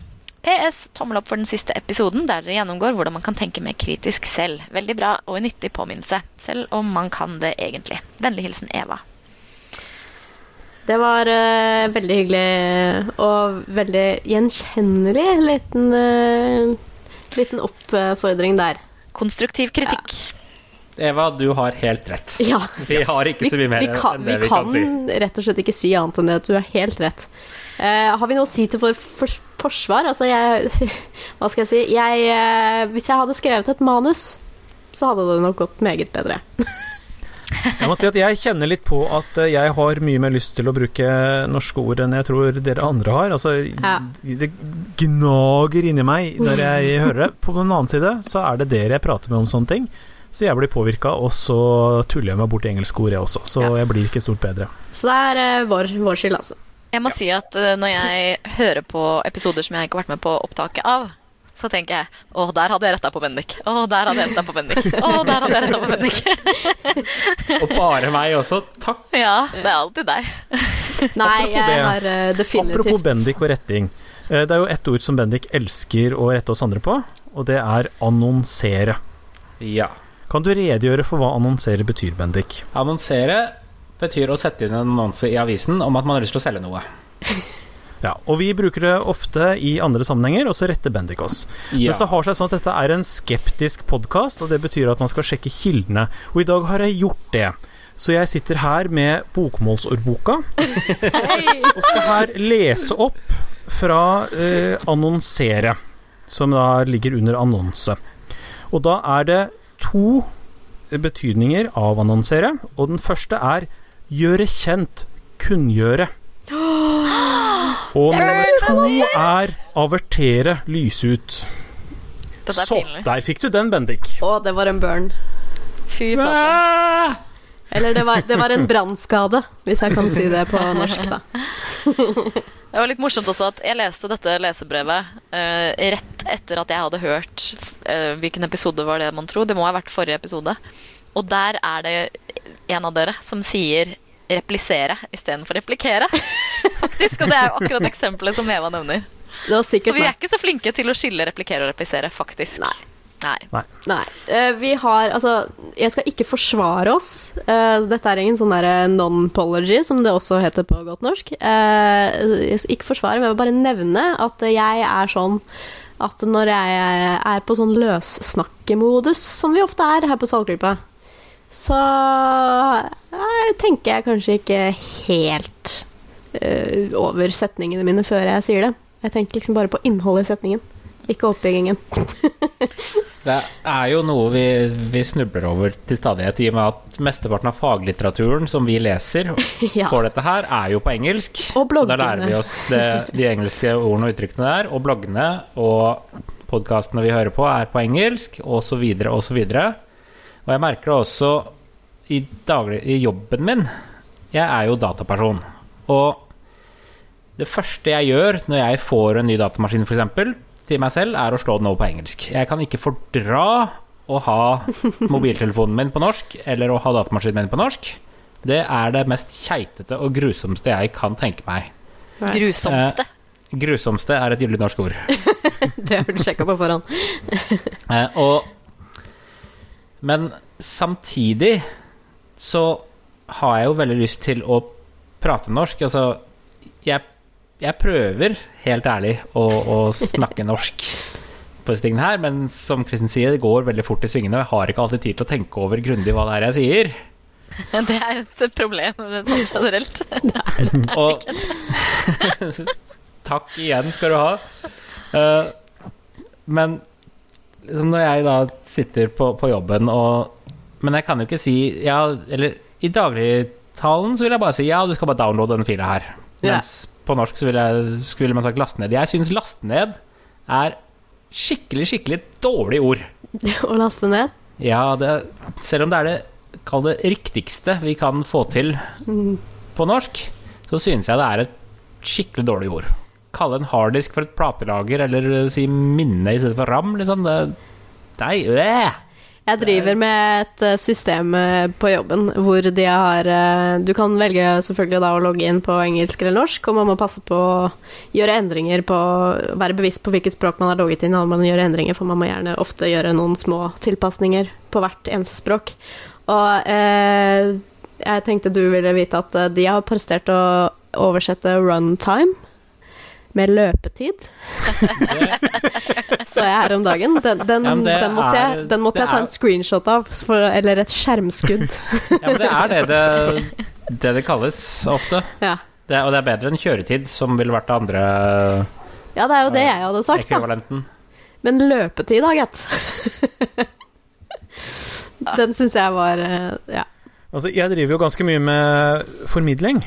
PS. Tommel opp for den siste episoden, der dere gjennomgår hvordan man kan tenke mer kritisk selv. Veldig bra og en nyttig påminnelse, selv om man kan det egentlig. Vennlig hilsen Eva. Det var uh, veldig hyggelig og veldig gjenkjennelig liten, eh, liten oppfordring der. Konstruktiv kritikk. Eva, du har helt rett. Ja. Vi har ikke så mye mer vi kan, enn det vi vi kan kan si. rett og slett ikke si annet enn det at du har helt rett. Uh, har vi noe å si til for, for, forsvar? Altså, jeg (laughs) Hva skal jeg si? Jeg, uh, hvis jeg hadde skrevet et manus, så hadde det nok gått meget bedre. (laughs) Jeg må si at jeg kjenner litt på at eh, jeg har mye mer lyst til å bruke norske ord enn jeg tror dere andre har. Altså, Ja. Det gnager inni meg når jeg (laughs) hører det. På den annen side så er det dere jeg prater med om sånne ting. Så jeg blir påvirka, og så tuller jeg meg bort i engelske ord, jeg også. Så Ja. jeg blir ikke stort bedre. Så det er eh, vår, vår skyld, altså. Jeg må si at eh, når jeg hører på episoder som jeg ikke har vært med på opptaket av, så tenker jeg å, der hadde jeg retta på Bendik. Å, der hadde jeg retta på Bendik. Å, der hadde jeg retta på Bendik. (laughs) Og bare meg også. Takk. Ja, det er alltid deg. (laughs) Nei, jeg det. har uh, definitivt Apropos Bendik og retting. Eh, Det er jo ett ord som Bendik elsker å rette oss andre på, og det er annonsere. Ja. Kan du redegjøre for hva annonsere betyr, Bendik? Annonsere betyr å sette inn en annonse i avisen om at man har lyst til å selge noe. (laughs) Ja, og vi bruker det ofte i andre sammenhenger, og så retter Bendik oss. Ja. Men så har seg sånn at dette er en skeptisk podkast, og det betyr at man skal sjekke kildene. Og i dag har jeg gjort det. Så jeg sitter her med bokmålsordboka og skal her lese opp fra eh, annonsere, som da ligger under annonse. Og da er det to betydninger av annonsere, og den første er gjøre kjent, kunngjøre. Og nummer to er avertere, lyse ut. Så, der fikk du den, Bendik. Å, det var en burn. Fy flate. Eller det var, det var en brannskade, hvis jeg kan si det på norsk, da. (laughs) Det var litt morsomt også at jeg leste dette lesebrevet uh, rett etter at jeg hadde hørt uh, hvilken episode var det, mon tro. Det må ha vært forrige episode. Og der er det en av dere som sier 'replisere' istedenfor 'replikere'. Faktisk, Og det er jo akkurat (laughs) eksempelet som Eva nevner. Det var Så vi er ikke så flinke til å skille replikere og replisere, faktisk. Nei. Nei. Nei. Uh, vi har Altså, jeg skal ikke forsvare oss. Uh, dette er ingen sånn derre non-pology, som det også heter på godt norsk. Uh, jeg skal ikke forsvare, men jeg vil bare nevne at jeg er sånn at når jeg er på sånn løssnakkemodus, som vi ofte er her på Saltklypa, så jeg tenker jeg kanskje ikke helt uh, over setningene mine før jeg sier det. Jeg tenker liksom bare på innholdet i setningen, ikke oppbyggingen. (laughs) Det er jo noe vi, vi snubler over til stadighet, i og med at mesteparten av faglitteraturen som vi leser (laughs) Ja. for dette her, er jo på engelsk. Og bloggene. Der lærer vi oss det, de engelske ordene og uttrykkene der. Og bloggene og podkastene vi hører på, er på engelsk, osv., osv. Og jeg merker det også i, daglig, i jobben min. Jeg er jo dataperson. Og det første jeg gjør når jeg får en ny datamaskin, f.eks., til meg selv, er å slå den over på engelsk. Jeg kan ikke fordra å ha (laughs) mobiltelefonen min på norsk, eller å ha datamaskinen min på norsk. Det er det mest keitete og grusomste jeg kan tenke meg. Grusomste. Grusomste er et gyldig norsk ord. (laughs) Det har du sjekka på forhånd. Eh, og Men samtidig så har jeg jo veldig lyst til å prate norsk. Altså, jeg, jeg prøver, helt ærlig, å, å snakke (laughs) norsk på disse tingene her, men som Kristin sier, det går veldig fort i svingene, og jeg har ikke alltid tid til å tenke over grundig hva det er jeg sier. (laughs) Det er et problem (laughs) det er sånn generelt. Og Takk igjen skal du ha. Uh, men liksom når jeg da sitter på, på jobben og Men jeg kan jo ikke si ja, Eller i dagligtalen så vil jeg bare si ja, du skal bare downloade denne fila her. Mens på norsk så ville jeg, skulle man sagt laste ned. Jeg syns laste ned er skikkelig, skikkelig dårlig ord. (laughs) Å laste ned. Ja, det, selv om det er det Kall det riktigste vi kan få til på norsk, så synes jeg det er et skikkelig dårlig ord. Kalle en harddisk for et platelager, eller eh, si minne i stedet for ram, liksom. Det, nei, øh. Jeg driver med et eh, system eh, på jobben hvor de har Du kan velge selvfølgelig da å logge inn på engelsk eller norsk, og man må passe på å gjøre endringer på Være bevisst på hvilket språk man har logget inn når man gjør endringer, for man må gjerne ofte gjøre noen små tilpasninger på hvert eneste språk. Og eh, jeg tenkte du ville vite at de har prestert å oversette runtime med løpetid. Så jeg her om dagen. Den, den, Ja, den måtte, er- jeg, den måtte jeg ta er- en screenshot av, for, eller et skjermskudd. Ja, men det er det det, det, det kalles ofte. Ja. Det, og det er bedre enn kjøretid, som ville vært det andre ja, det er jo det jeg hadde sagt, da. Men løpetid, da, gitt. (laughs) Den syns jeg var eh, Ja. Altså, jeg driver jo ganske mye med formidling.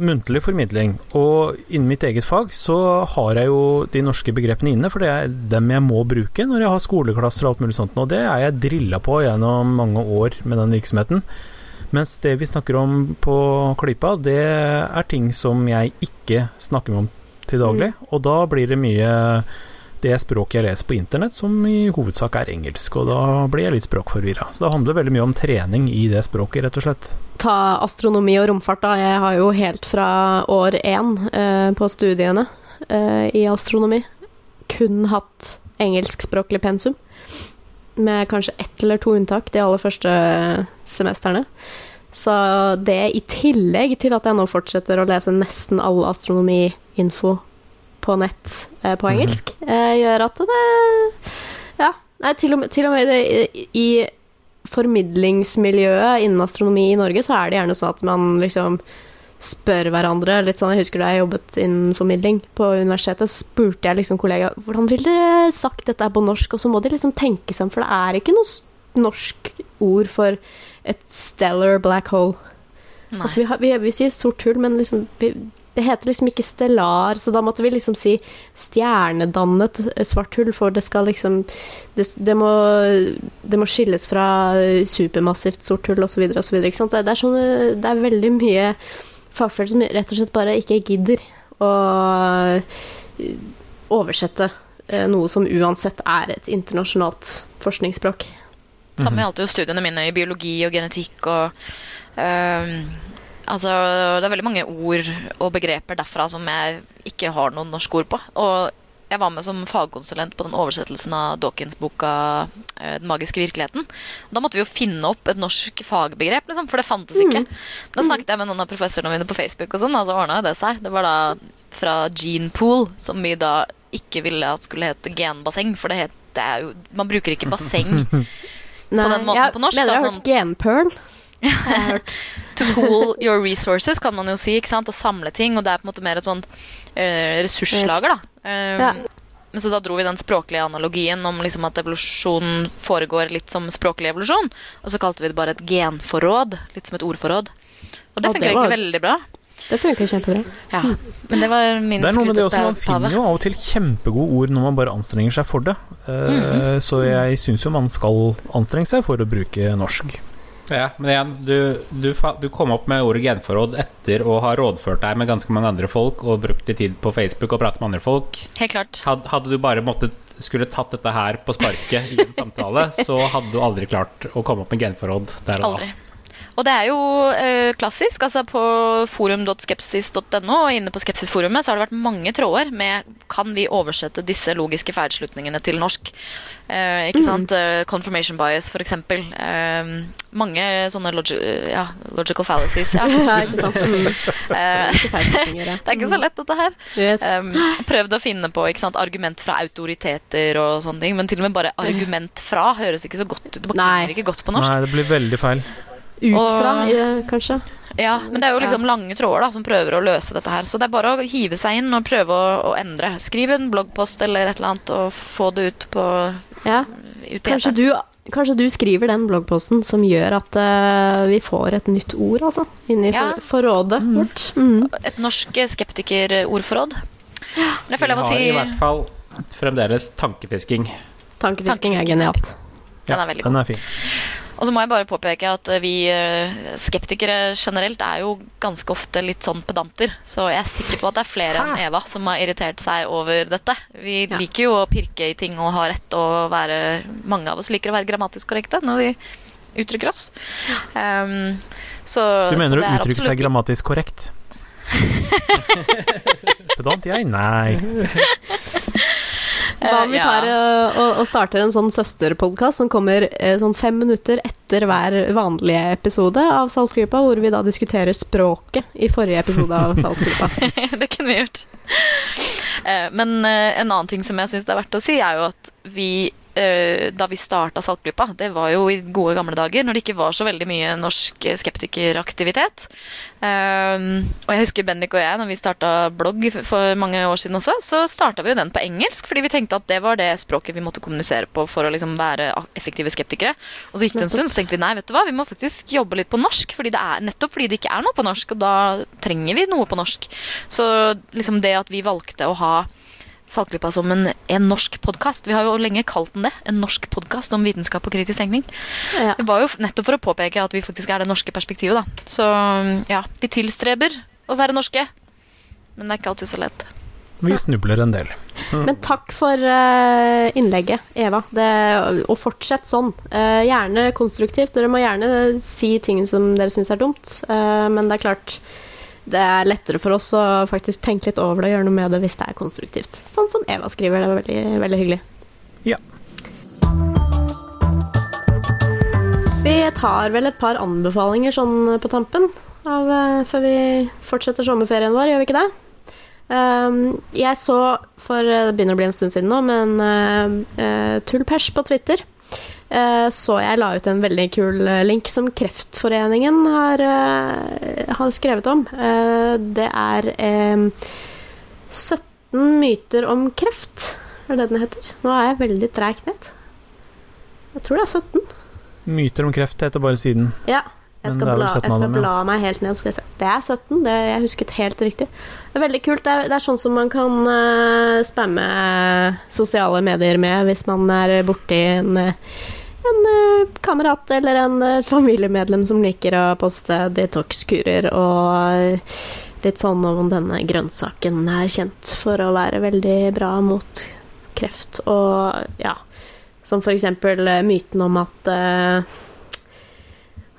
Muntlig formidling. Og innen mitt eget fag så har jeg jo de norske begrepene inne, for det er dem jeg må bruke når jeg har skoleklasser og alt mulig sånt. Og det er jeg drilla på gjennom mange år med den virksomheten. Mens det vi snakker om på Klypa, det er ting som jeg ikke snakker om til daglig. Og da blir det mye det språket jeg leser på internett, som i hovedsak er engelsk. Og da blir jeg litt språkforvirra. Så det handler veldig mye om trening i det språket, rett og slett. Ta astronomi og romfart, da. Jeg har jo helt fra år én eh, på studiene eh, i astronomi kun hatt engelskspråklig pensum. Med kanskje ett eller to unntak de aller første semestrene. Så det i tillegg til at jeg nå fortsetter å lese nesten all astronomiinfo på nett eh, på engelsk, eh, gjør at det Ja. Nei, til og med, til og med det, i, i formidlingsmiljøet innen astronomi i Norge, så er det gjerne sånn at man liksom spør hverandre litt sånn, Jeg husker da jeg jobbet innen formidling på universitetet, så spurte jeg liksom kollega hvordan ville dere sagt dette på norsk, og så må de liksom tenke seg om, for det er ikke noe norsk ord for et stellar black hole. Nei. Altså, vi, har, vi, vi sier sort hull, men liksom, vi, det heter liksom ikke stellar, så da måtte vi liksom si stjernedannet svart hull, for det skal liksom Det, det, må, det må skilles fra supermassivt sort hull, osv., osv. Det, det, er sånne, det er veldig mye fagfelt som rett og slett bare ikke gidder å oversette eh, noe som uansett er et internasjonalt forskningsspråk. Samme gjaldt jo studiene mine i biologi og genetikk og ehm, Altså, det er veldig mange ord og begreper derfra som jeg ikke har noen norsk ord på. Og jeg var med som fagkonsulent på den oversettelsen av Dawkins-boka eh, 'Den magiske virkeligheten'. Da måtte vi jo finne opp et norsk fagbegrep, liksom, for det fantes ikke. Da snakket jeg med noen av professorene mine på Facebook, og sånn, og så ordna det seg. Det var da fra gene pool, som vi da ikke ville at skulle hete genbasseng, for det, heter er jo Man bruker ikke basseng (laughs) på den måten jeg på norsk, Mener da, jeg har sånn- hørt genpearl. To pool your resources, kan man jo si. ikke sant? Å samle ting. Og det er på en måte mer et sånt uh, ressurslager, da. Um, Ja. Men så da dro vi den språklige analogien om liksom at evolusjon foregår litt som språklig evolusjon. Og så kalte vi det bare et genforråd. Litt som et ordforråd. Og det Ja, funker var- egentlig veldig bra. Det funker kjempebra. Ja, Men det var min Det er noe med det også, man finner jo av og til kjempegode ord når man bare anstrenger seg for det. Eh, Så jeg syns jo man skal anstrenge seg for å bruke norsk. Ja, men igjen, du, du, du kom opp med ordet genforråd etter å ha rådført deg med ganske mange andre folk og brukt litt tid på Facebook og pratet med andre folk. Helt klart. Had, hadde du bare måttet skulle tatt dette her på sparket i en samtale, (laughs) så hadde du aldri klart å komme opp med genforråd der og da. Aldri. Og det er jo eh, klassisk. altså På forum.skepsis.no og inne på Skepsisforumet så har det vært mange tråder med kan vi oversette disse logiske feilslutningene til norsk. Eh, ikke sant? Eh, confirmation bias, f.eks. Eh, mange sånne logi ja, logical fallacies. Ja. Ja, (laughs) ikke sant. Mm. Eh, det er ikke så lett, dette her. Yes. Um, prøvd å finne på ikke sant, argument fra autoriteter og sånne ting, men til og med bare argument fra høres ikke så godt ut. Det klinger ikke godt på norsk. Nei, det blir veldig feil. Ut og- fra, i- kanskje. Ja, men det er jo liksom lange tråder da, som prøver å løse dette her. Så det er bare å hive seg inn og prøve å, å endre. Skriv en bloggpost eller et eller annet og få det ut på Ja. ut Kanskje du, kanskje du skriver den bloggposten som gjør at uh, vi får et nytt ord, altså. Inni Ja. for, forrådet vårt. Mm. Et norsk skeptikerordforråd. Men jeg føler jeg må Vi har si i hvert fall fremdeles tankefisking. Tankefisking er Tankefisking. genialt. den er veldig god. Den er fin. Og så må jeg bare påpeke at eh, vi eh, skeptikere generelt er jo ganske ofte litt sånn pedanter. Så jeg er sikker på at det er flere enn Eva som har irritert seg over dette. Vi Ja. liker jo å pirke i ting og ha rett og være Mange av oss liker å være grammatisk korrekte når vi uttrykker oss. Um, så, Du mener så å det uttrykke seg grammatisk korrekt? (laughs) Pedant, jeg? Nei. (laughs) Hva om vi tar eh, og, og starter en sånn søsterpodkast som kommer eh, sånn fem minutter etter hver vanlige episode av Saltklypa, hvor vi da diskuterer språket i forrige episode av (laughs) Saltklypa. (laughs) det kunne vi gjort. Eh, Men eh, en annen ting som jeg syns det er verdt å si, er jo at vi eh, da vi starta Saltklypa, det var jo i gode gamle dager, når det ikke var så veldig mye norsk skeptikeraktivitet. Um, og jeg husker Bendik og jeg, når vi starta blogg for mange år siden også, så starta vi jo den på engelsk, fordi vi tenkte at det var det språket vi måtte kommunisere på for å liksom være effektive skeptikere. Og så gikk det en stund, så tenkte vi nei, vet du hva, vi må faktisk jobbe litt på norsk, fordi det er, nettopp fordi det ikke er noe på norsk, og da trenger vi noe på norsk. Så liksom det at vi valgte å ha Saltklypa som en, en norsk podkast. Vi har jo lenge kalt den det. En norsk podkast om vitenskap og kritisk tenkning. Ja. Det var jo nettopp for å påpeke at vi faktisk er det norske perspektivet, da. Så ja, vi tilstreber å være norske. Men det er ikke alltid så lett. Vi snubler en del. Men takk for eh, innlegget, Eva. Det, og fortsett sånn. Eh, gjerne konstruktivt. Dere må gjerne si ting som dere syns er dumt, eh, men det er klart det er lettere for oss å faktisk tenke litt over det og gjøre noe med det hvis det er konstruktivt. Sånn som Eva skriver. Det var veldig, veldig hyggelig. Ja. Vi tar vel et par anbefalinger sånn på tampen av, eh, før vi fortsetter sommerferien vår, gjør vi ikke det? Um, jeg så for eh, Det begynner å bli en stund siden nå, men uh, uh, Tullpers på Twitter eh, så jeg la ut en veldig kul eh, link som Kreftforeningen har, eh, har skrevet om. Eh, det er eh, 17 myter om kreft, er det den heter. Nå er jeg veldig treg nett. Jeg tror det er 17. Myter om kreft heter bare siden. Ja. Jeg skal, bla, jeg skal bla meg helt ned. Se. Det er 17. Det, jeg husket helt riktig. Det er veldig kult. Det er, det er sånn som man kan uh, spamme sosiale medier med hvis man er borti en, eh, en eh, kamerat eller en eh, familiemedlem som liker å poste detox-kurer og litt sånn om denne grønnsaken er kjent for å være veldig bra mot kreft og ja. Som for eksempel eh, myten om at uh,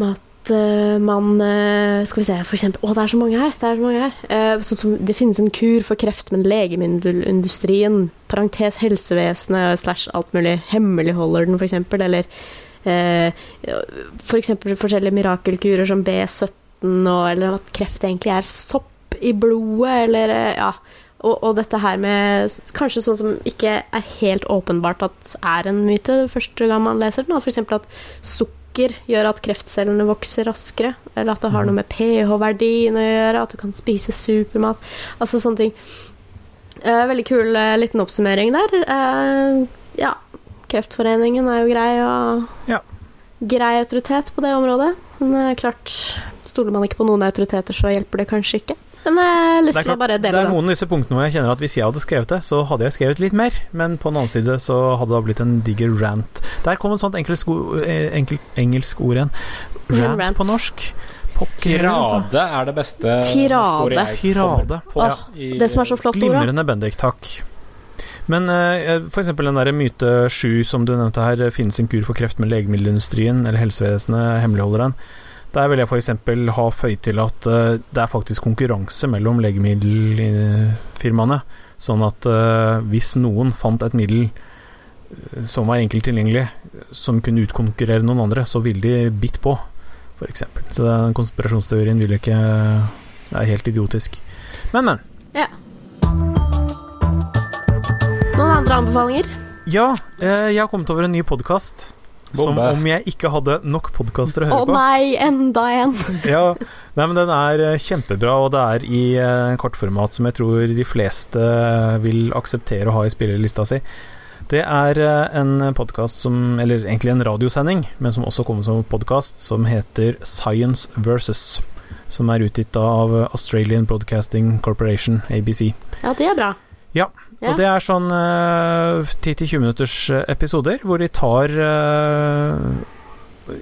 at uh, man uh, Skal vi se, for eksempel Å, det er så mange her! Det er så mange her. Sånn som det finnes en kur for kreft, men legemiddelindustrien, parentes helsevesenet slash alt mulig, hemmeligholder den, for eksempel, eller eh, for eksempel forskjellige mirakelkurer som B17, og, eller at kreft egentlig er sopp i blodet, eller eh, ja. Og, og dette her med kanskje sånn som ikke er helt åpenbart at er en myte første gang man leser den. f.eks. For at sukker gjør at kreftcellene vokser raskere. Eller at det har noe med pH-verdien å gjøre, at du kan spise supermat. Altså sånne ting. Eh, veldig kul eh, liten oppsummering der. Eh, ja, Kreftforeningen er jo grei og Ja. grei autoritet på det området. Men klart, stoler man ikke på noen autoriteter, så hjelper det kanskje ikke. Men jeg har lyst til å bare dele det Det er noen av disse punktene hvor jeg kjenner at hvis jeg hadde skrevet det, så hadde jeg skrevet litt mer, men på den annen side så hadde det blitt en diger rant. Der kom et sånt engelsk, enkelt, engelsk ord igjen. Rant, rant. på norsk. Altså. Tirade er det beste Tirade. ordet jeg Tirade. kommer på. ja. i- Det som er så flott ordet. Glimrende Bendik, takk. Men uh, for eksempel den der myte sju som du nevnte her, finnes en kur for kreft med legemiddelindustrien eller helsevesenet hemmeligholder den. Der vil jeg f.eks. ha føyd til at uh, det er faktisk konkurranse mellom legemiddelfirmaene. Sånn at uh, hvis noen fant et middel eh, som var enkelt tilgjengelig, som kunne utkonkurrere noen andre, så ville de bitt på, f.eks. Så den konspirasjonsteorien vil ikke Det er helt idiotisk. Men, men. Noen andre anbefalinger? Ja, eh, jeg har kommet over en ny podkast. Som om jeg ikke hadde nok podkaster å høre på. Å nei, enda en! (laughs) Ja, nei, men den er eh, kjempebra, og det er i eh, kortformat som jeg tror de fleste vil akseptere å ha i spillelista si. Det er eh, en podkast som Eller egentlig en radiosending, men som også kommer som podkast, som heter Science Versus. Som er utgitt av Australian Broadcasting Corporation, ABC. Ja, det er bra. Ja, Ja. Og det er sånn uh, 10-20 minutters eh, episoder hvor de tar uh,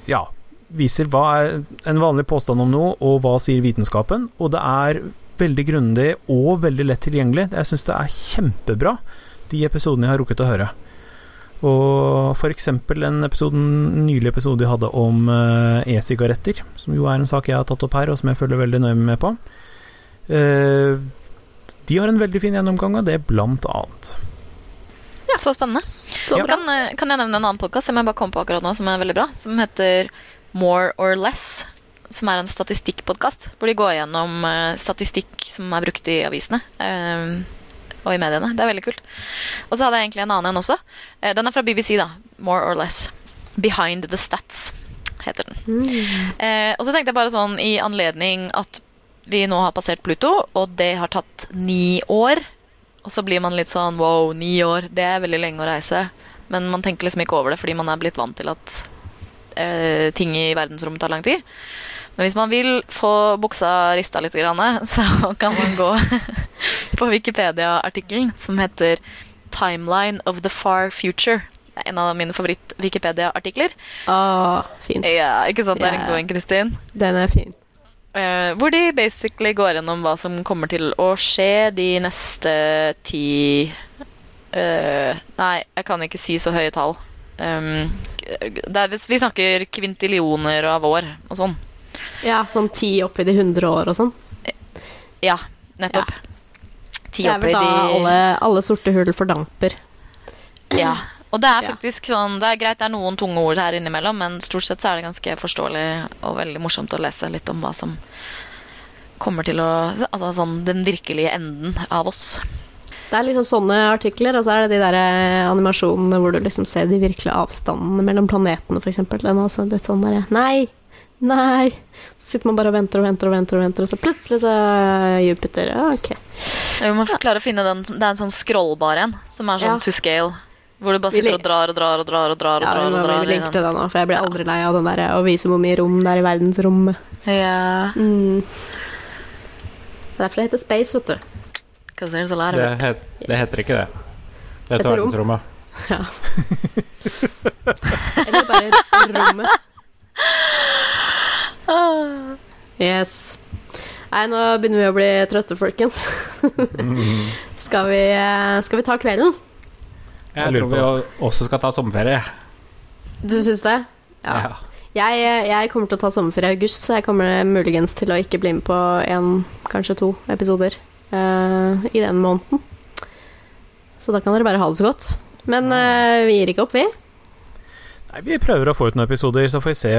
Ja, viser hva er en vanlig påstand om noe, og hva sier vitenskapen. Og det er veldig grundig og veldig lett tilgjengelig. Jeg syns det er kjempebra, de episodene jeg har rukket å høre. Og for eksempel en episode, nylig episode de hadde om eh, e-sigaretter, som jo er en sak jeg har tatt opp her, og som jeg følger veldig nøye med på. Eh, de har en veldig fin gjennomgang av det, blant annet. Ja, Så spennende. Så Ja. bra. Kan, eh, kan jeg nevne en annen podkast som jeg bare kom på akkurat nå, som er veldig bra? Som heter More or Less. Som er en statistikkpodkast hvor de går gjennom statistikk som er brukt i avisene. eh, og i mediene. Det er veldig kult. Og så hadde jeg egentlig en annen en også. Eh, den er fra BBC, da. More or Less. Behind the Stats heter den. Mm. Eh, og så tenkte jeg bare sånn i anledning at vi nå har passert Pluto, og det har tatt ni år. Og så blir man litt sånn wow, ni år, det er veldig lenge å reise. Men man tenker liksom ikke over det fordi man er blitt vant til at eh, ting i verdensrommet tar lang tid. Men hvis man vil få buksa rista litt, (laughs) så kan man gå (laughs) på Wikipedia-artikkelen som heter 'Timeline of the Far Future'. Det er en av mine favoritt-Wikipedia-artikler. Å, fint. Ja, ikke sant? Det er en god en, Kristin. Den er fin. Eh, hvor de basically går gjennom hva som kommer til å skje de neste ti uh, Nei, jeg kan ikke si så høye tall. Um, det er, vi snakker kvintillioner av år og sånn. Ja, sånn ti oppi de hundre år og sånn. Ja, nettopp. Ti Det er vel da de alle, alle sorte hull fordamper. Ja. Og det er Ja. faktisk sånn Det er greit det er noen tunge ord her innimellom, men stort sett så er det ganske forståelig og veldig morsomt å lese litt om hva som kommer til å Altså sånn den virkelige enden av oss. Det er liksom sånne artikler, og så er det de der eh, animasjonene hvor du liksom ser de virkelige avstandene mellom planetene, f.eks. Den er også litt sånn derre Nei! Nei! Så sitter man bare og venter og venter og venter, og venter, og så plutselig så er Jupiter ja, Ok. Vi må klare å finne den Det er en sånn scrollbar en, som er sånn Ja. to scale. Hvor du bare sitter og drar og drar og drar og drar. og Ja, drar, vi, og drar vi i til den nå, for jeg blir aldri lei av den der å vise hvor mye rom det er i verdensrommet. Ja. Mm. Derfor det heter Space, vet du. A lot of Det, het, det heter ikke det. Det heter verdensrommet. Ja. (laughs) Eller bare rommet. (laughs) Yes. Nei, nå begynner vi å bli trøtte, folkens. (laughs) skal, vi, eh, skal vi ta kvelden? Jeg tror vi også skal ta sommerferie. Du syns det? Ja. Jeg, eh, jeg kommer til å ta sommerferie i august, så jeg kommer muligens til å ikke bli med på én, kanskje to episoder uh, i den måneden. Så da kan dere bare ha det så godt. Men uh, vi gir ikke opp, vi. Nei, Vi prøver å få ut noen episoder, så får vi se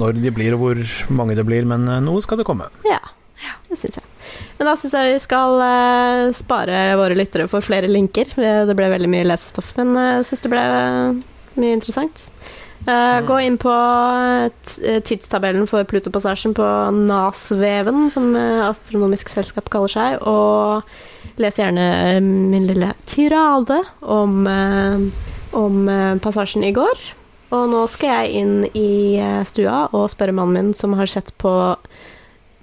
når de blir og hvor mange det blir, men eh, noe skal det komme. Ja, det syns jeg. Men da syns jeg vi skal eh, spare våre lyttere for flere linker. Det ble veldig mye lesestoff, men eh, jeg syns det ble mye interessant. Eh, Gå inn på tidstabellen for Plutopassasjen på NAS-veven, som Astronomisk Selskap kaller seg, og les gjerne min lille tirade om, om passasjen i går. Og nå skal jeg inn i eh, stua og spørre mannen min, som har sett på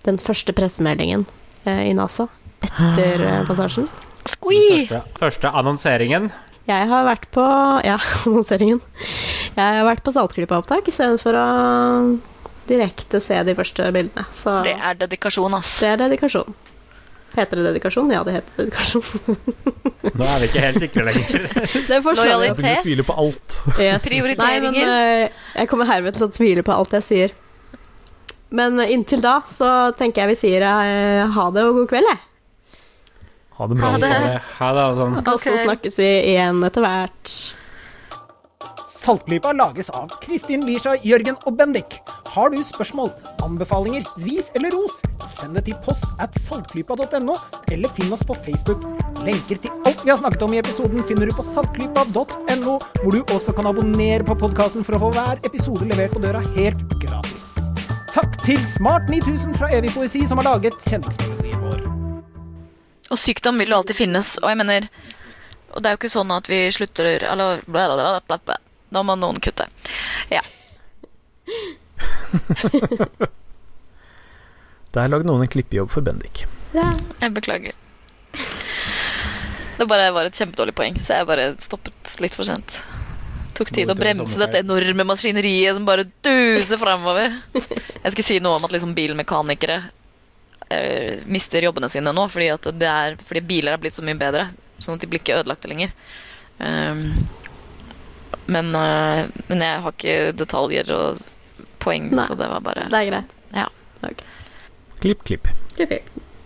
den første pressemeldingen eh, i NASA etter eh, passasjen. Første, første annonseringen. Jeg har vært på Ja, (laughs) annonseringen. Jeg har vært på Saltklippa-opptak istedenfor å direkte se de første bildene. Så Det er dedikasjon, ass. det er dedikasjon. Heter det dedikasjon? Ja, det heter dedikasjon. Nå er vi ikke helt sikre lenger. (laughs) Det forstår. Lojalitet. Jeg begynner å tvile på alt. Yes. (laughs) Prioriteringer. Nei, men eh, jeg kommer herved til å tvile på alt jeg sier. Men inntil da så tenker jeg vi sier eh, ha det og god kveld, jeg. Ha det bra. Alle sammen. Ha det, alle sammen. Og så snakkes vi igjen etter hvert. Saltklypa lages av Kristin Lisha, Jørgen og Bendik. Har du spørsmål, anbefalinger, ris eller ros, send det til post at saltklypa.no, eller finn oss på Facebook. Lenker til alt vi har snakket om i episoden finner du på saltklypa.no, hvor du også kan abonnere på podkasten for å få hver episode levert på døra helt gratis. Takk til Smart 9000 fra Evig poesi, som har laget kjenningsmelodien vår. Og sykdom vil jo alltid finnes, og jeg mener Og det er jo ikke sånn at vi slutter Eller bla, bla, bla, bla, bla. Da må noen kutte. Ja. (laughs) Der lagde noen en klippejobb for Bendik. Ja, Jeg beklager. Det bare var et kjempedårlig poeng, så jeg bare stoppet litt for sent. Tok tid å bremse dette enorme maskineriet som bare duser framover. Jeg skulle si noe om at liksom bilmekanikere eh, mister jobbene sine nå fordi, at det er, fordi biler er blitt så mye bedre. Sånn at de blir ikke ødelagte lenger. Um, men, eh, men jeg har ikke detaljer og poeng, Nei. så det var bare Det er greit. Ja. Ok. Klipp, klipp. Klipp, klipp.